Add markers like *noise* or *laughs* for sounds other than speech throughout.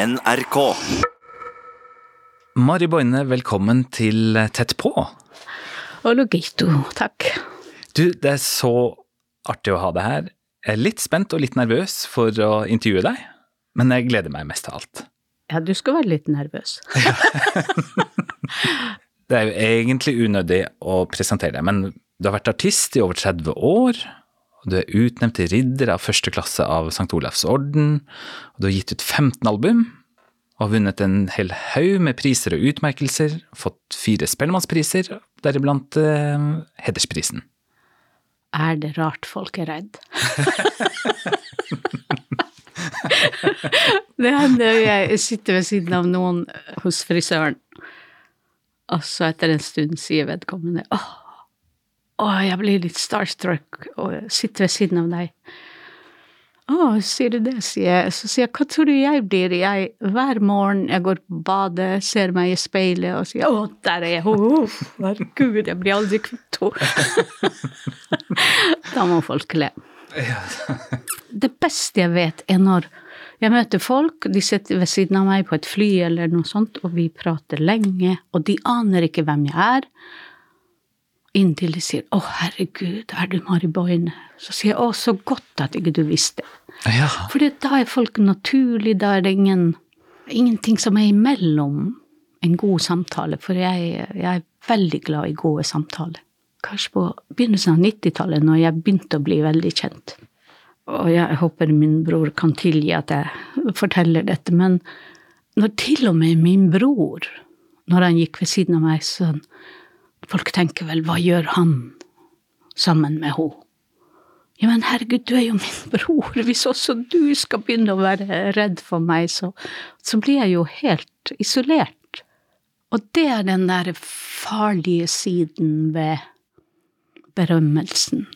NRK. Mari Boine, velkommen til Tett på. Og logito, takk. Du, det er så artig å ha deg her. Jeg er litt spent og litt nervøs for å intervjue deg, men jeg gleder meg mest av alt. Ja, du skal være litt nervøs. *laughs* Det er jo egentlig unødig å presentere deg, men du har vært artist i over 30 år. Og Du er utnevnt til ridder av første klasse av St. Olavs orden. og Du har gitt ut 15 album og har vunnet en hel haug med priser og utmerkelser. Fått fire Spellemannspriser, deriblant eh, Hedersprisen. Er det rart folk er redd? *laughs* det hender jeg sitter ved siden av noen hos frisøren, og så etter en stund sier vedkommende åh, åh jeg blir litt starstruck og sitter ved siden av deg. Å, sier du det, sier jeg. Så sier jeg, hva tror du jeg blir? Jeg, hver morgen jeg går på badet, ser meg i speilet og sier å, der er jeg, oh, herregud, jeg blir aldri kvitt henne. *laughs* da må folk le. Det beste jeg vet, er når jeg møter folk, de sitter ved siden av meg på et fly eller noe sånt, og vi prater lenge, og de aner ikke hvem jeg er. Inntil de sier 'Å, herregud, er du Mari Boine?' Så sier jeg 'Å, så godt at ikke du visste'. Ja. For da er folk naturlig, da er det ingen, ingenting som er imellom en god samtale, for jeg, jeg er veldig glad i gode samtaler. Kanskje på begynnelsen av 90-tallet, når jeg begynte å bli veldig kjent. Og jeg håper min bror kan tilgi at jeg forteller dette, men når til og med min bror, når han gikk ved siden av meg, sånn Folk tenker vel, hva gjør han sammen med henne? Ja, men herregud, du er jo min bror, hvis også du skal begynne å være redd for meg, så, så blir jeg jo helt isolert. Og det er den der farlige siden ved berømmelsen.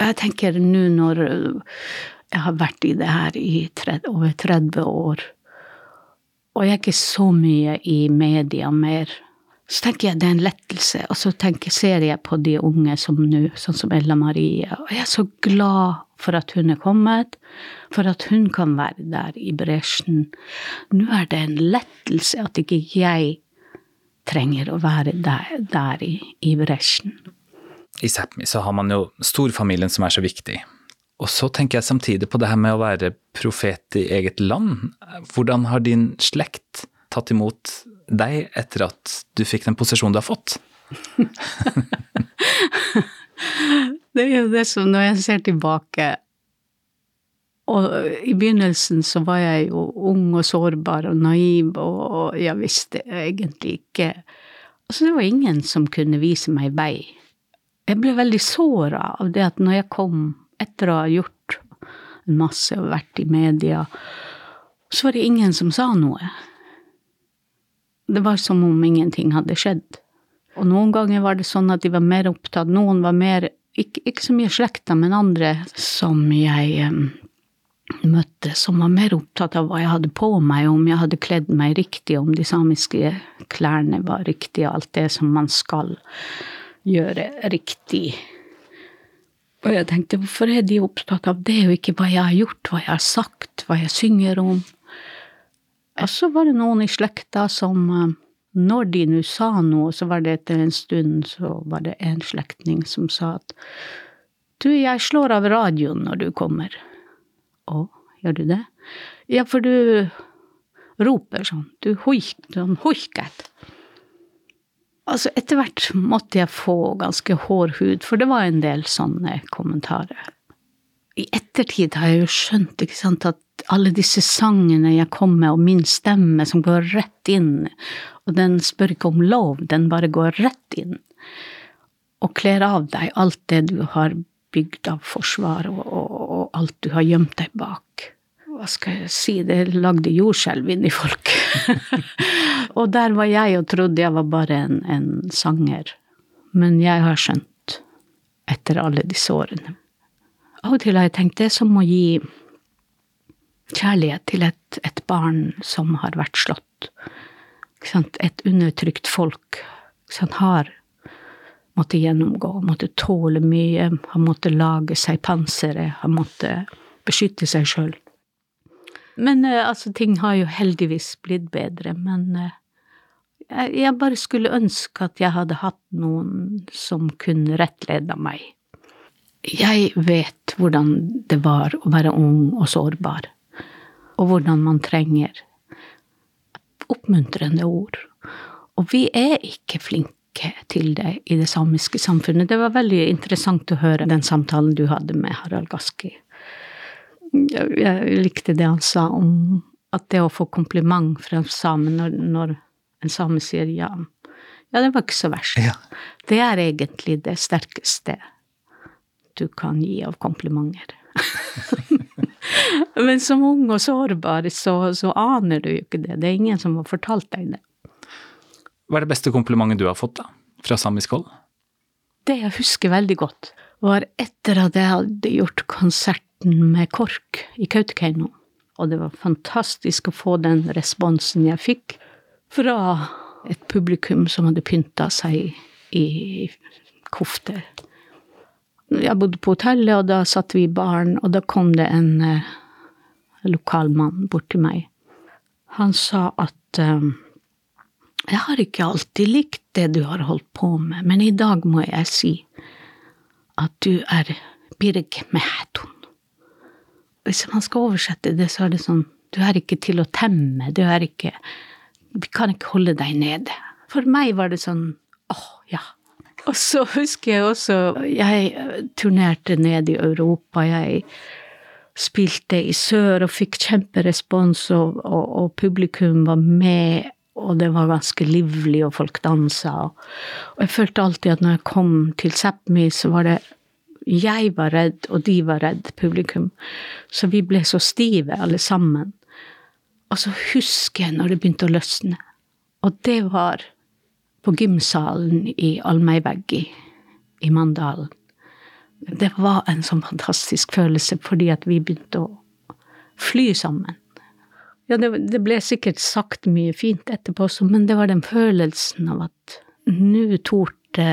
Jeg tenker nå når jeg har vært i det her i over 30 år, og jeg er ikke så mye i media mer, så tenker jeg det er en lettelse. Og så tenker, ser jeg på de unge som nå, sånn som Ella Marie, og jeg er så glad for at hun er kommet, for at hun kan være der i bresjen. Nå er det en lettelse at ikke jeg trenger å være der, der i, i bresjen. I Sápmi så har man jo storfamilien som er så viktig. Og så tenker jeg samtidig på det her med å være profet i eget land. Hvordan har din slekt tatt imot deg etter at du fikk den posisjonen du har fått? *laughs* det er jo det som når jeg ser tilbake Og i begynnelsen så var jeg jo ung og sårbar og naiv, og jeg visste egentlig ikke Altså, det var ingen som kunne vise meg vei. Jeg ble veldig såra av det at når jeg kom etter å ha gjort masse og vært i media, så var det ingen som sa noe. Det var som om ingenting hadde skjedd. Og noen ganger var det sånn at de var mer opptatt, noen var mer, ikke, ikke så mye slekta, men andre som jeg um, møtte, som var mer opptatt av hva jeg hadde på meg, om jeg hadde kledd meg riktig, om de samiske klærne var riktige, alt det som man skal gjøre riktig. Og jeg tenkte, hvorfor er de opptatt av det, og ikke hva jeg har gjort, hva jeg har sagt, hva jeg synger om? Så var det noen i slekta som Når de nå sa noe, så var det etter en stund så var det en slektning som sa at Du, jeg slår av radioen når du kommer. Å, gjør du det? Ja, for du roper sånn. Du hoik, sånn hoiket. Altså, etter hvert måtte jeg få ganske hård hud, for det var en del sånne kommentarer. I ettertid har jeg jo skjønt, ikke sant, at alle disse sangene jeg kom med, og min stemme som går rett inn, og den spør ikke om lov, den bare går rett inn, og kler av deg alt det du har bygd av forsvar, og, og, og alt du har gjemt deg bak. Hva skal jeg si, det lagde jordskjelv inni folk. *laughs* og der var jeg og trodde jeg var bare en, en sanger. Men jeg har skjønt, etter alle disse årene. Av og til har jeg tenkt det er som å gi kjærlighet til et, et barn som har vært slått. Et undertrykt folk har måttet gjennomgå, måttet tåle mye, har måttet lage seg panseret, har måttet beskytte seg sjøl. Men eh, altså, ting har jo heldigvis blitt bedre, men eh, jeg, bare skulle ønske at jeg hadde hatt noen som kunne rettleda meg. Jeg vet hvordan det var å være ung og sårbar, og hvordan man trenger oppmuntrende ord. Og vi er ikke flinke til det i det samiske samfunnet. Det var veldig interessant å høre den samtalen du hadde med Harald Gaski. Jeg, jeg likte det han sa om at det å få kompliment fra samen når, når en same sier ja, ja, det var ikke så verst. Ja. Det er egentlig det sterkeste du kan gi av komplimenter. *laughs* Men som ung og sårbar, så, så aner du jo ikke det. Det er ingen som har fortalt deg det. Hva er det beste komplimentet du har fått da, fra samisk hold? Det jeg husker veldig godt, var etter at jeg hadde gjort konserten med KORK i Kautokeino. Og det var fantastisk å få den responsen jeg fikk fra et publikum som hadde pynta seg i kofter. Jeg bodde på hotellet, og da satt vi i baren, og da kom det en eh, lokal mann bort til meg. Han sa at eh, jeg har ikke alltid likt det du har holdt på med, men i dag må jeg si at du er Birg Mehdun. Hvis man skal oversette det, så er det sånn du er ikke til å temme, du er ikke Vi kan ikke holde deg nede. For meg var det sånn åh, ja. Og så husker jeg også Jeg eh, turnerte ned i Europa, jeg spilte i sør og fikk kjemperespons, og, og, og publikum var med og det var ganske livlig, og folk dansa. Og jeg følte alltid at når jeg kom til Sápmi, så var det jeg var redd, og de var redd, publikum. Så vi ble så stive, alle sammen. Og så husker jeg når det begynte å løsne. Og det var på gymsalen i Almeiveggi i Mandalen. Det var en sånn fantastisk følelse, fordi at vi begynte å fly sammen. Ja, det, det, ble sikkert sagt mye fint etterpå også, men det var den følelsen av at nå torde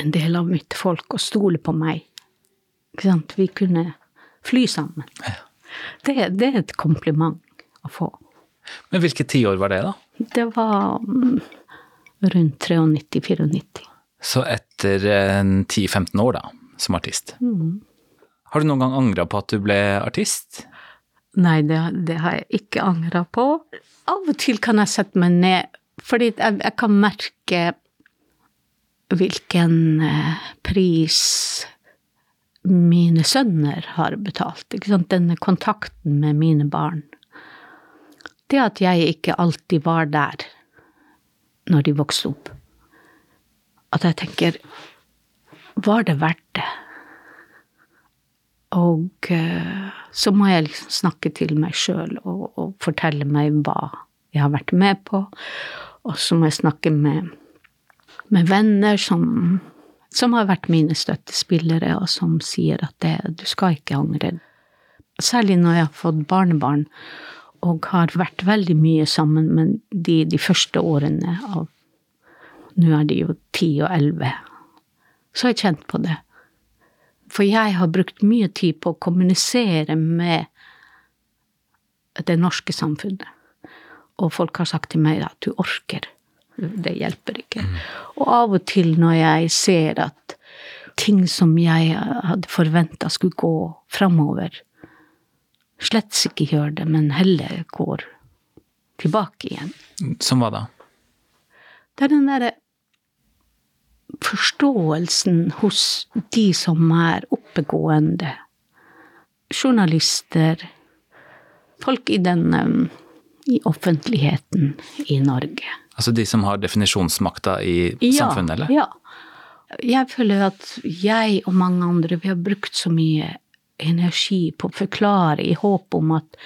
en del av mitt folk å stole på meg. Ikke sant? Vi kunne fly sammen. Ja. Det, det, er et kompliment å få. Men hvilket tiår var det, da? Det var mm, rundt 93-94. Så etter 10-15 år, da, som artist. Mm. Har du noen gang angra på at du ble artist? Nei, det, det har jeg ikke angra på. Av og til kan jeg sette meg ned, fordi jeg, jeg kan merke hvilken eh, pris mine sønner har betalt. Ikke sant? Denne kontakten med mine barn. Det at jeg ikke alltid var der når de vokste opp. At jeg tenker Var det verdt det? Og uh, så må jeg liksom snakke til meg sjøl og, og, fortelle meg hva jeg har vært med på. Og så må jeg snakke med, med venner som, som, har vært mine støttespillere, og som sier at det, du skal ikke angre. Særlig når jeg har fått barnebarn og har vært veldig mye sammen med de de første årene av Nå er de jo ti og elleve. Så har jeg kjent på det. For jeg har brukt mye tid på å kommunisere med det norske samfunnet. Og folk har sagt til meg at du orker. Det hjelper ikke. Mm. Og av og til når jeg ser at ting som jeg hadde forventa skulle gå framover, slett ikke gjør det, men heller går tilbake igjen. Som hva da? Det er den derre forståelsen hos de som er oppegående. Journalister, folk i den um, i offentligheten i Norge. Altså de som har definisjonsmakta i ja, samfunnet, eller? Ja. Jeg føler at jeg og mange andre, vi har brukt så mye energi på å forklare i håp om at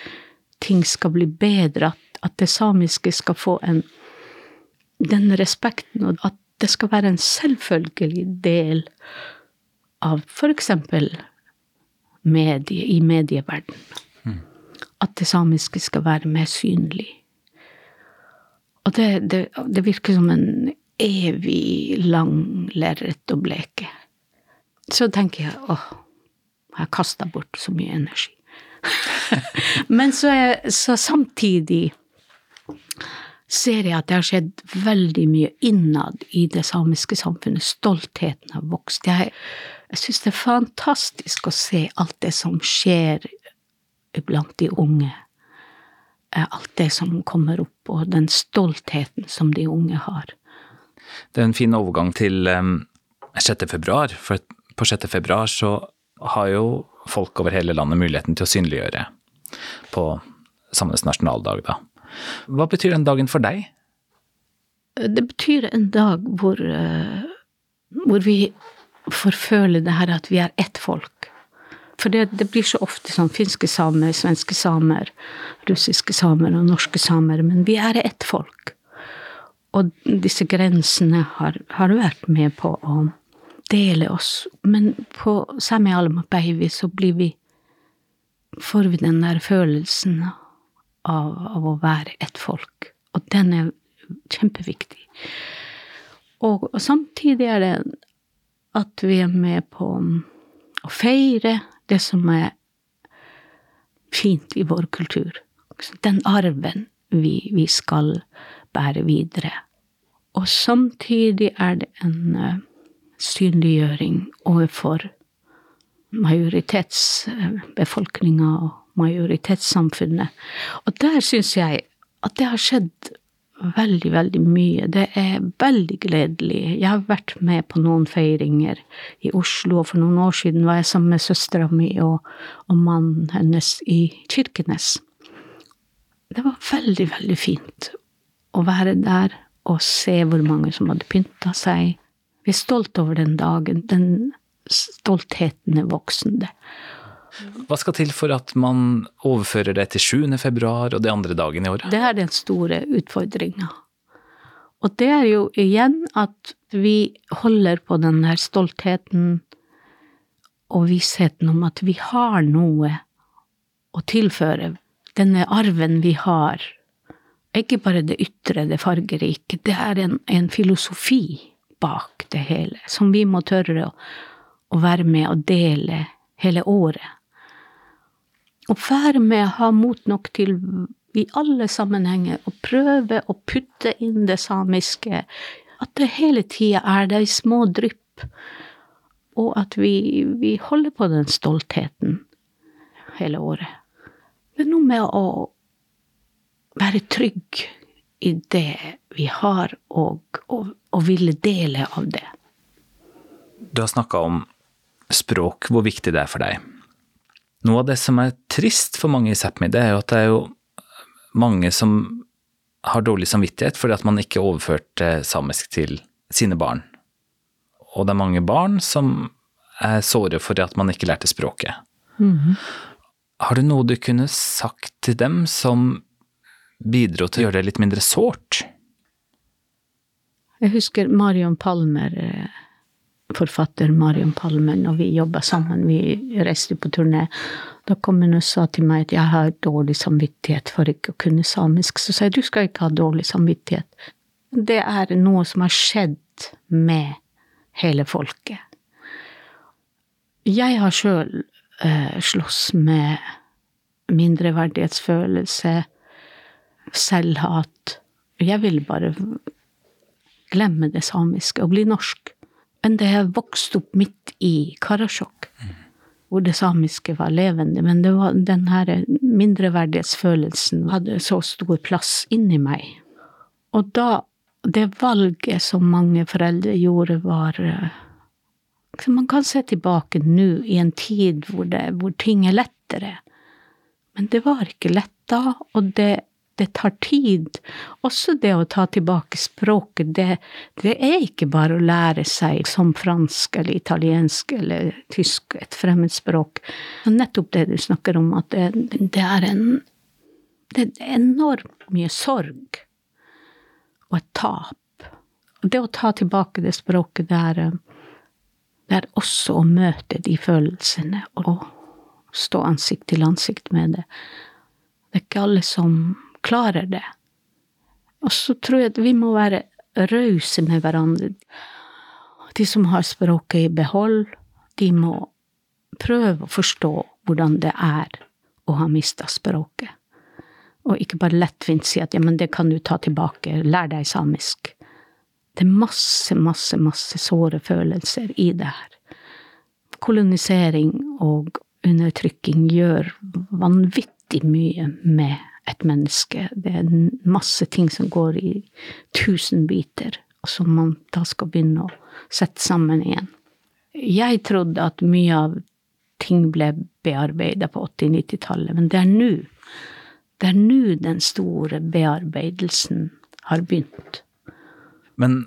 ting skal bli bedre, at, at det samiske skal få en den respekten, og at det skal være en selvfølgelig del av f.eks. Medie, i medieverden. Mm. At det samiske skal være mer synlig. Og det, det, det virker som en evig lang lerret å bleke. Så tenker jeg åh, jeg har kasta bort så mye energi. *laughs* Men så, er, så samtidig ser jeg at det har skjedd veldig mye innad i det samiske samfunnet. Stoltheten har vokst. Jeg, jeg syns det er fantastisk å se alt det som skjer blant de unge. Eh, alt det som kommer opp, og den stoltheten som de unge har. Det er en fin overgang til um, 6. februar, for på 6. februar så har jo folk over hele landet muligheten til å synliggjøre på samenes nasjonaldag, da. Hva betyr den dagen for deg? Det betyr en dag hvor, uh, hvor vi føle det her at vi er ett folk. For det, det, blir så ofte sånn finske samer, svenske samer, russiske samer og norske samer, men vi er ett folk. Og disse grensene har, har vært med på å dele oss. Men på samme Alma Baby så blir vi Får vi den der følelsen av, av å være ett folk. Og den er kjempeviktig. Og, og samtidig er det at vi er med på å feire det som er fint i vår kultur. Den arven vi, vi skal bære videre. Og samtidig er det en uh, synliggjøring overfor majoritetsbefolkninga og majoritetssamfunnet. Og der syns jeg at det har skjedd veldig, veldig mye. Det er veldig gledelig. Jeg har vært med på noen feiringer i Oslo, og for noen år siden var jeg sammen med søstera mi og, og mannen hennes i Kirkenes. Det var veldig, veldig fint å være der og se hvor mange som hadde pynta seg. Vi er stolt over den dagen. Den stoltheten er voksende. Hva skal til for at man overfører det til 7. februar og de andre dagene i året? Det er den store utfordringa. Og det er jo igjen at vi holder på den her stoltheten og vissheten om at vi har noe å tilføre. Denne arven vi har. Ikke bare det ytre, det fargerike. Det er en, en filosofi bak det hele, som vi må tørre å, å være med og dele hele året. Og være med, å ha mot nok til i alle sammenhenger å prøve å putte inn det samiske, at det hele tida er de små drypp, og at vi, vi holder på den stoltheten hele året. Det er noe med å være trygg i det vi har, og, og ville dele av det. Du har snakka om språk, hvor viktig det er for deg. Noe av det som er trist for mange i Sápmi, det er jo at det er jo mange som har dårlig samvittighet fordi at man ikke overførte samisk til sine barn. Og det er mange barn som er såre for at man ikke lærte språket. Mm -hmm. Har du noe du kunne sagt til dem som bidro til å gjøre det litt mindre sårt? Jeg husker Marion Palmer eh, forfatter Marion Palmer, når vi jobba sammen. Vi reiste på turné. Da kom hun og sa til meg at jeg har dårlig samvittighet for ikke å kunne samisk. Så sa jeg du skal ikke ha dårlig samvittighet. Det er noe som har skjedd med hele folket. Jeg har sjøl eh, slåss med mindreverdighetsfølelse, selvhat. Jeg vil bare glemme det samiske og bli norsk. Men det har vokst opp midt i Karasjok, hvor det samiske var levende. Men det var den her mindreverdighetsfølelsen hadde så stor plass inni meg. Og da Det valget som mange foreldre gjorde, var eh, Man kan se tilbake nå, i en tid hvor, det, hvor ting er lettere. Men det var ikke lett da, og det det tar tid. Også det å ta tilbake språket, det, det, er ikke bare å lære seg som fransk eller italiensk eller tysk, et fremmedspråk. Nettopp det du snakker om, at det, det er en Det er enormt mye sorg og et tap. Det å ta tilbake det språket, det er, det er også å møte de følelsene og stå ansikt til ansikt med det. Det er ikke alle som klarer det. Og så tror jeg at vi må være rause med hverandre. De som har språket i behold, de må prøve å forstå hvordan det er å ha mista språket. Og ikke bare lettvint si at ja, men det kan du ta tilbake, lær deg samisk. Det er masse, masse, masse såre følelser i det her. Kolonisering og undertrykking gjør vanvittig mye med et menneske. Det er masse ting som går i tusen biter, og som man da skal begynne å sette sammen igjen. Jeg trodde at mye av ting ble bearbeida på 80-90-tallet, men det er nå. Det er nå den store bearbeidelsen har begynt. Men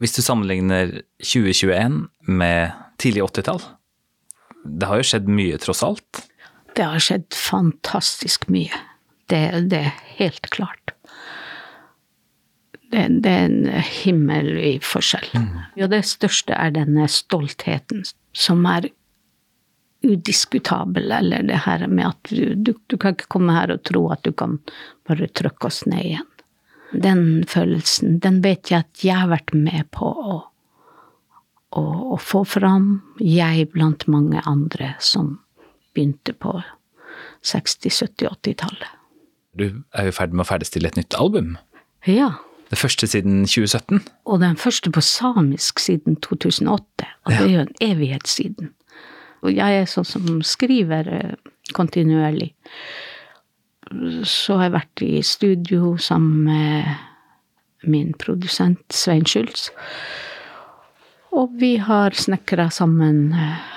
hvis du sammenligner 2021 med tidlig 80-tall, det har jo skjedd mye, tross alt? Det har skjedd fantastisk mye. Det, det er helt klart. Det, det, er en himmelvid forskjell. Mm. Ja, det største er denne stoltheten, som er udiskutabel, eller det her med at du, du, du, kan ikke komme her og tro at du kan bare trykke oss ned igjen. Den følelsen, den vet jeg at jeg har vært med på å, å, å få fram. Jeg blant mange andre som begynte på 60-, 70-, 80-tallet. Du er jo i ferd med å ferdigstille et nytt album? Ja. Det første siden 2017? Og den første på samisk siden 2008. Og det er jo en evighet siden. Og jeg er sånn som skriver eh, kontinuerlig. Så har jeg vært i studio sammen med min produsent Svein Schultz. Og vi har snekra sammen eh,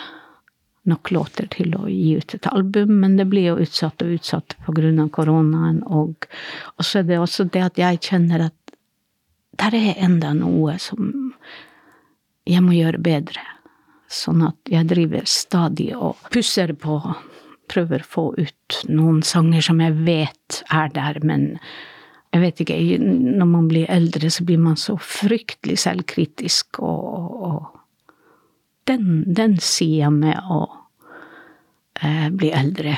nok låter til å gi ut et album, men det blir jo utsatt og utsatt pga. koronaen. Og, og så er det også det at jeg kjenner at der er enda noe som jeg må gjøre bedre. Sånn at jeg driver stadig og pusser på, prøver å få ut noen sanger som jeg vet er der, men jeg vet ikke, når man blir eldre, så blir man så fryktelig selvkritisk, og, og den, den sida med å eh, bli eldre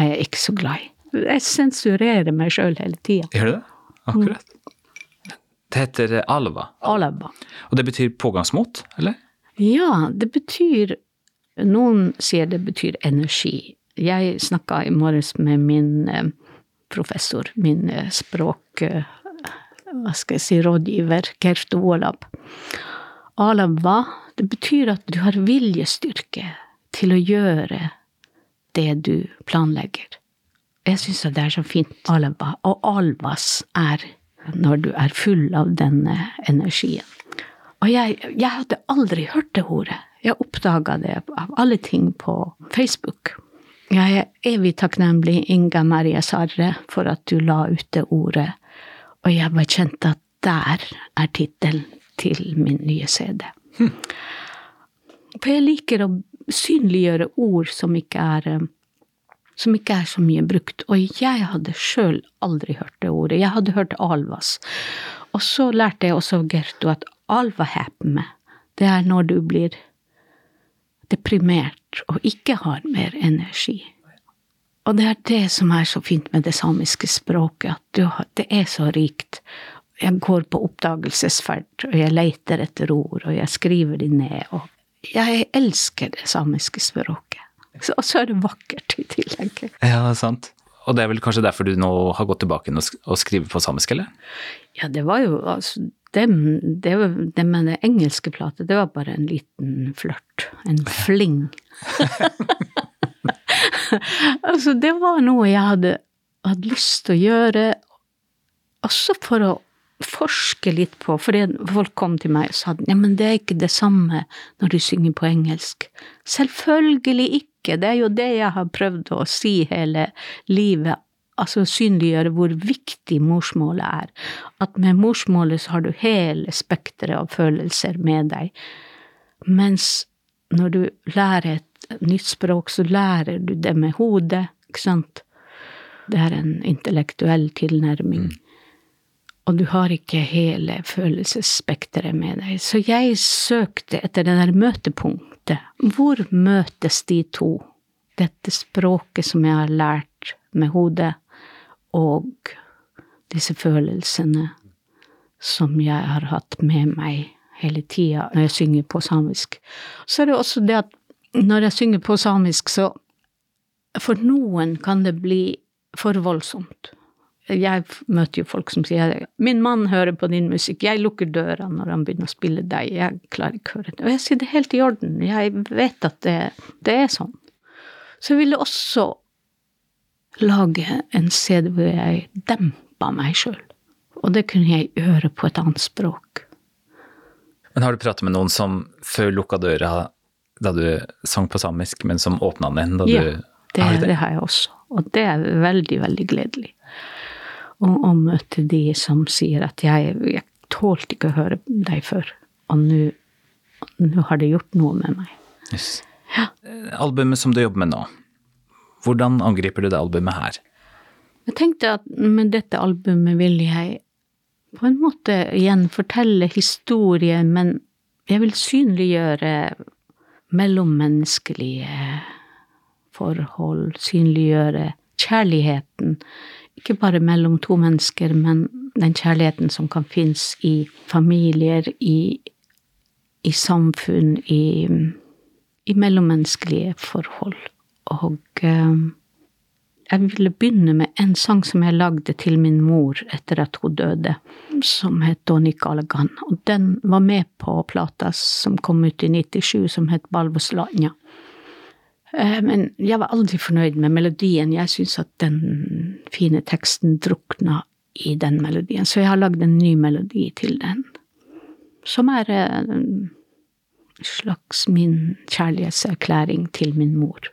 er jeg ikke så glad i. Jeg sensurerer meg sjøl hele tida. Gjør du det? Akkurat. Det heter alva. Alva. Og det betyr pågangsmot, eller? Ja, det betyr Noen sier det betyr energi. Jeg snakka i morges med min eh, professor, min eh, språk... Eh, hva skal jeg si, rådgiver, Kerft Ålab. Alava, det betyr at du har viljestyrke til å gjøre det du planlegger. Jeg syns det er så fint. Alva Og alvas er når du er full av denne energien. Og jeg, jeg hadde aldri hørt det ordet. Jeg oppdaga det av alle ting på Facebook. Jeg er evig takknemlig, Inga Maria Sarre, for at du la ut det ordet, og jeg bare kjente at der er tittelen til min nye CD. Hm. For jeg liker å synliggjøre ord som ikke er som ikke er så mye brukt. Og jeg hadde sjøl aldri hørt det ordet. Jeg hadde hørt alvas. Og så lærte jeg også Gerto at alvahäpme, det er når du blir deprimert og ikke har mer energi. Og det er det som er så fint med det samiske språket, at det er så rikt. Jeg går på oppdagelsesferd, og jeg leter etter ord, og jeg skriver de ned. Og jeg elsker det samiske språket. Og så er det vakkert i tillegg. Ja, sant. Og det er vel kanskje derfor du nå har gått tilbake og skriver på samisk, eller? Ja, det var jo altså det, det, det med det engelske plate, det var bare en liten flørt. En fling. *laughs* altså, det var noe jeg hadde, hadde lyst til å gjøre, også for å forske litt på, for folk kom til meg og sa ja, men det er ikke det samme når du synger på engelsk. Selvfølgelig ikke, det er jo det jeg har prøvd å si hele livet, altså synliggjøre hvor viktig morsmålet er. At med morsmålet så har du hele spekteret av følelser med deg. Mens når du lærer et nytt språk, så lærer du det med hodet, ikke sant? Det er en intellektuell tilnærming. Mm og du har ikke hele følelsesspekteret med deg. Så jeg søkte etter det der møtepunktet. Hvor møtes de to? Dette språket som jeg har lært med hodet, og disse følelsene som jeg har hatt med meg hele tida når jeg synger på samisk. Så er det også det at når jeg synger på samisk, så For noen kan det bli for voldsomt. Jeg møter jo folk som sier 'min mann hører på din musikk', jeg lukker døra når han begynner å spille deg, jeg klarer ikke å høre det. Og jeg sier det er helt i orden, jeg vet at det, det er sånn. Så jeg ville også lage en CD hvor jeg dempa meg sjøl. Og det kunne jeg gjøre på et annet språk. Men har du pratet med noen som før lukka døra da du sang på samisk, men som åpna den da Ja, du det, Har det? har jeg også. Og det er veldig, veldig gledelig. Å, og møte de som sier at jeg, jeg tålte ikke å høre deg før, og nå har det gjort noe med meg. Yes. Ja. Albumet som du jobber med nå, hvordan angriper du det albumet her? Jeg tenkte at med dette albumet vil jeg på en måte igjen fortelle historie, men jeg vil synliggjøre mellommenneskelige forhold, synliggjøre kjærligheten. Ikke bare mellom to mennesker, men den kjærligheten som kan finnes i familier, i, i samfunn, i, i mellommenneskelige forhold. Og eh, jeg ville begynne med en sang som jeg lagde til min mor etter at hun døde, som het Donny Galagan. Og den var med på plata som kom ut i 97, som het Balvoslanja. Eh, Men jeg var aldri fornøyd med melodien. Jeg syns at den fine teksten drukna i den melodien. Så jeg har lagd en ny melodi til den, som er eh, en slags min kjærlighetserklæring til min mor.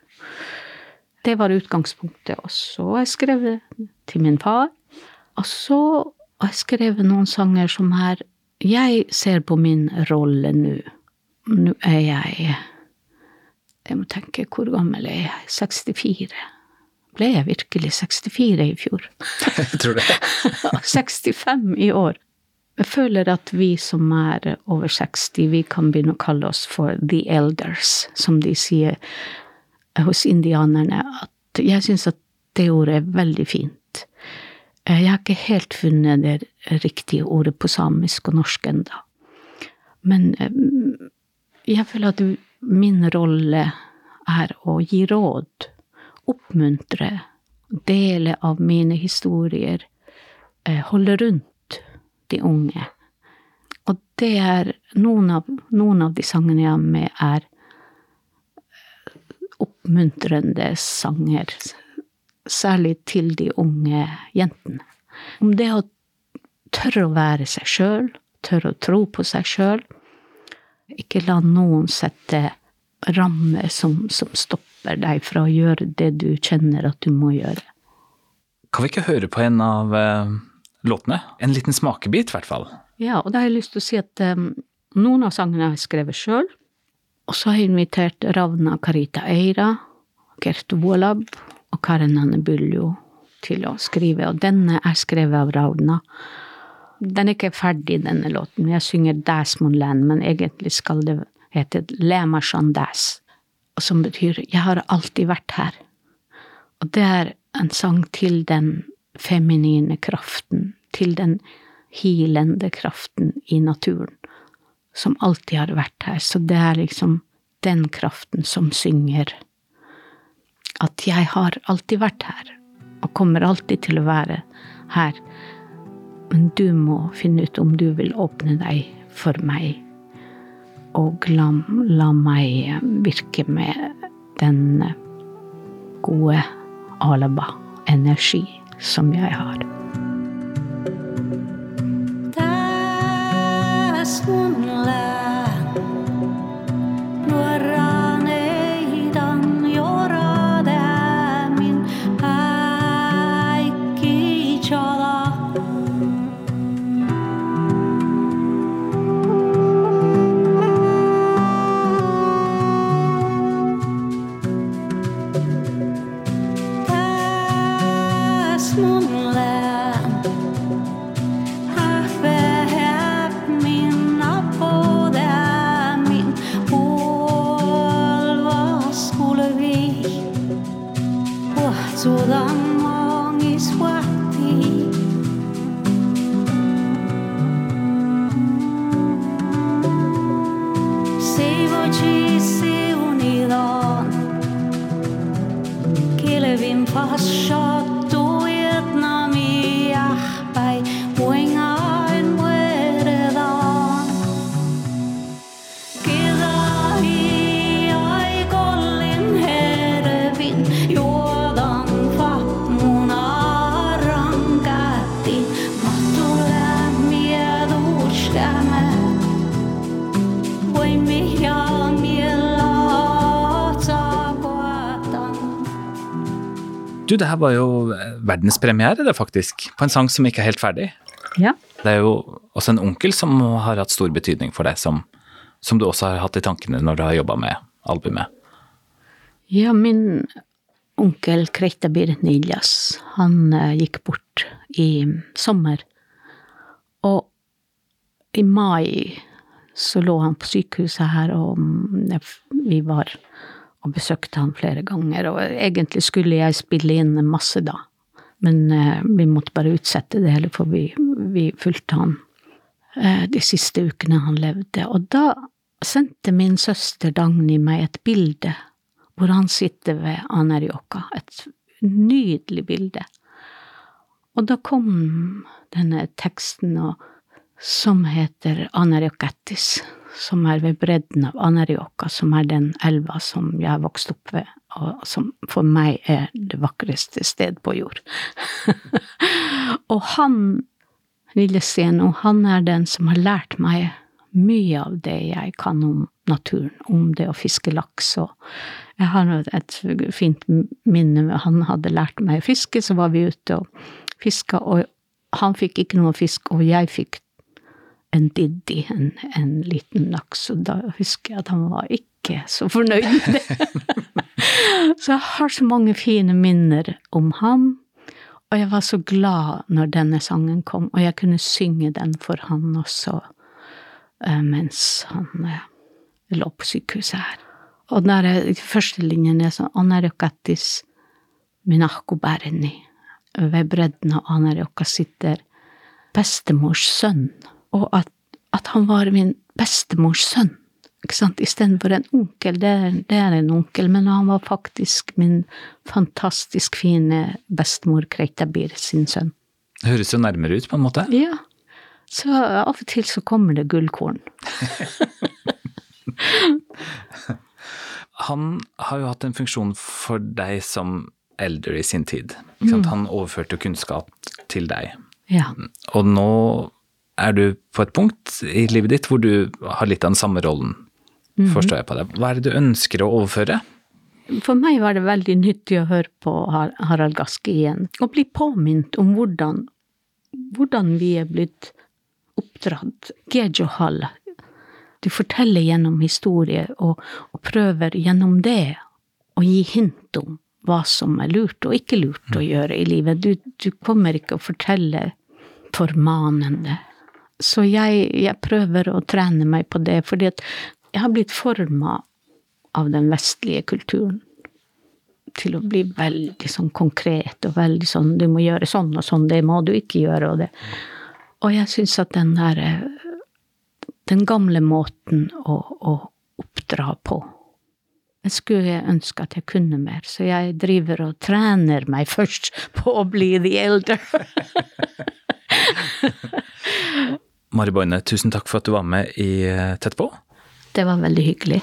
Det var utgangspunktet. Og så har jeg skrevet til min far. Og så har jeg skrevet noen sanger som er Jeg ser på min rolle nå. Nå er jeg Jeg må tenke, hvor gammel er jeg? 64. Ble jeg virkelig 64 i fjor? *laughs* Jeg tror det. *laughs* 65 i år. Jeg føler at vi som er over 60, vi kan begynne å kalle oss for the elders, som de sier hos indianerne. At jeg syns at det ordet er veldig fint. Eh, Jeg har ikke helt funnet det riktige ordet på samisk og norsk enda. Men eh, jeg føler at min rolle er å gi råd, oppmuntre, dele av mine historier, eh, holde rundt de unge. Og det er noen av, noen av de sangene jeg har med, er oppmuntrende sanger. Særlig til de unge jentene. Om det å tørre å være seg sjøl, tørre å tro på seg sjøl. Ikke la noen sette rammer som, som stopper deg fra å gjøre det du kjenner at du må gjøre. Kan vi ikke høre på en av eh, låtene? En liten smakebit, i hvert fall. Ja, og da har jeg lyst til å si at um, noen av sangene har jeg skrevet sjøl. Og så har jeg invitert Ravna Karita Eira, Gert Wolab og Karen Anne Buljo til å skrive, og denne er skrevet av Ravna. Den er ikke ferdig, denne låten. Jeg synger Dasmon Land, men egentlig skal det hete Lema Shandas, som betyr Jeg har alltid vært her. Og det er en sang til den feminine kraften, til den hilende kraften i naturen, som alltid har vært her. Så det er liksom den kraften som synger at jeg har alltid vært her, og kommer alltid til å være her. Men du må finne ut om du vil åpne deg for meg, og la, la meg virke med den gode Alaba-energi som jeg har. Du, det her var jo verdenspremiere, det faktisk, på en sang som ikke er helt ferdig. Ja. Det er jo også en onkel som har hatt stor betydning for deg, som, som du også har hatt i tankene når du har jobba med albumet. Ja, min onkel Kreitabir Niljas, han eh, gikk bort i sommer. Og i mai så lå han på sykehuset her, og mm, vi var og besøkte han flere ganger. Og egentlig skulle jeg spille inn masse da, men eh, vi måtte bare utsette det hele, for vi, vi fulgte han eh, de siste ukene han levde. Og da sendte min søster Dagny meg et bilde hvor han sitter ved Anerjoka. Et nydelig bilde. Og da kom denne teksten og, som heter Anarjokatis, som er ved bredden av Anarioka, som er den elva som jeg har vokst opp ved, og som for meg er det vakreste sted på jord. *laughs* og han, lille Steno, han er den som har lært meg mye av det jeg kan om naturen, om det å fiske laks og Jeg har et fint minne, han hadde lært meg å fiske, så var vi ute og fiska, og han fikk ikke noe fisk, og jeg fikk en diddi, en, en liten laks, og da husker jeg at han var ikke så fornøyd med det. *laughs* så jeg har så mange fine minner om ham, og jeg var så glad når denne sangen kom, og jeg kunne synge den for han også Eh, mens han eh, lå på sykehuset her. Og den førstelinjen første linjene er sånn Anarjokatis minahko berni. Ved bredden av Anarioka sitter bestemors sønn. Og at, at, han var min bestemors sønn. Ikke sant? Istedenfor en onkel. Det er, det er, en onkel, men han var faktisk min fantastisk fine bestemor Kreitabir sin sønn. Det høres jo nærmere ut, på en måte. Ja. Så av og til så kommer det gullkorn. han har jo hatt en funksjon for deg som eldre i sin tid. Mm. Han overførte kunnskap til deg. Ja. Og nå er du på et punkt i livet ditt hvor du har litt av den samme rollen, mm. forstår jeg på det. Hva er det du ønsker å overføre? For meg var det veldig nyttig å høre på Harald Gaske igjen, og bli påminnet om hvordan, hvordan vi er blitt oppdratt. Gejohal. Du forteller gjennom historie, og, og, prøver gjennom det å gi hint om hva som er lurt og ikke lurt å gjøre i livet. Du, du kommer ikke å fortelle formanende. Så jeg, jeg, prøver å trene meg på det, fordi at jeg har blitt forma av den vestlige kulturen til å bli veldig sånn konkret og veldig sånn du må gjøre sånn og sånn, det må du ikke gjøre, og det og jeg syns at den der Den gamle måten å, å oppdra på Jeg skulle ønske at jeg kunne mer, så jeg driver og trener meg først på å bli the elder. *laughs* *laughs* Mari Boine, tusen takk for at du var med i eh, Tett på. Det var veldig hyggelig.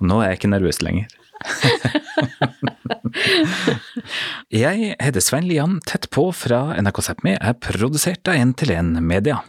Og nå er jeg ikke nervøs lenger. *laughs* jeg heter Svein Lian. Tett på fra NRK Sápmi er produsert av 1 til 1 Media.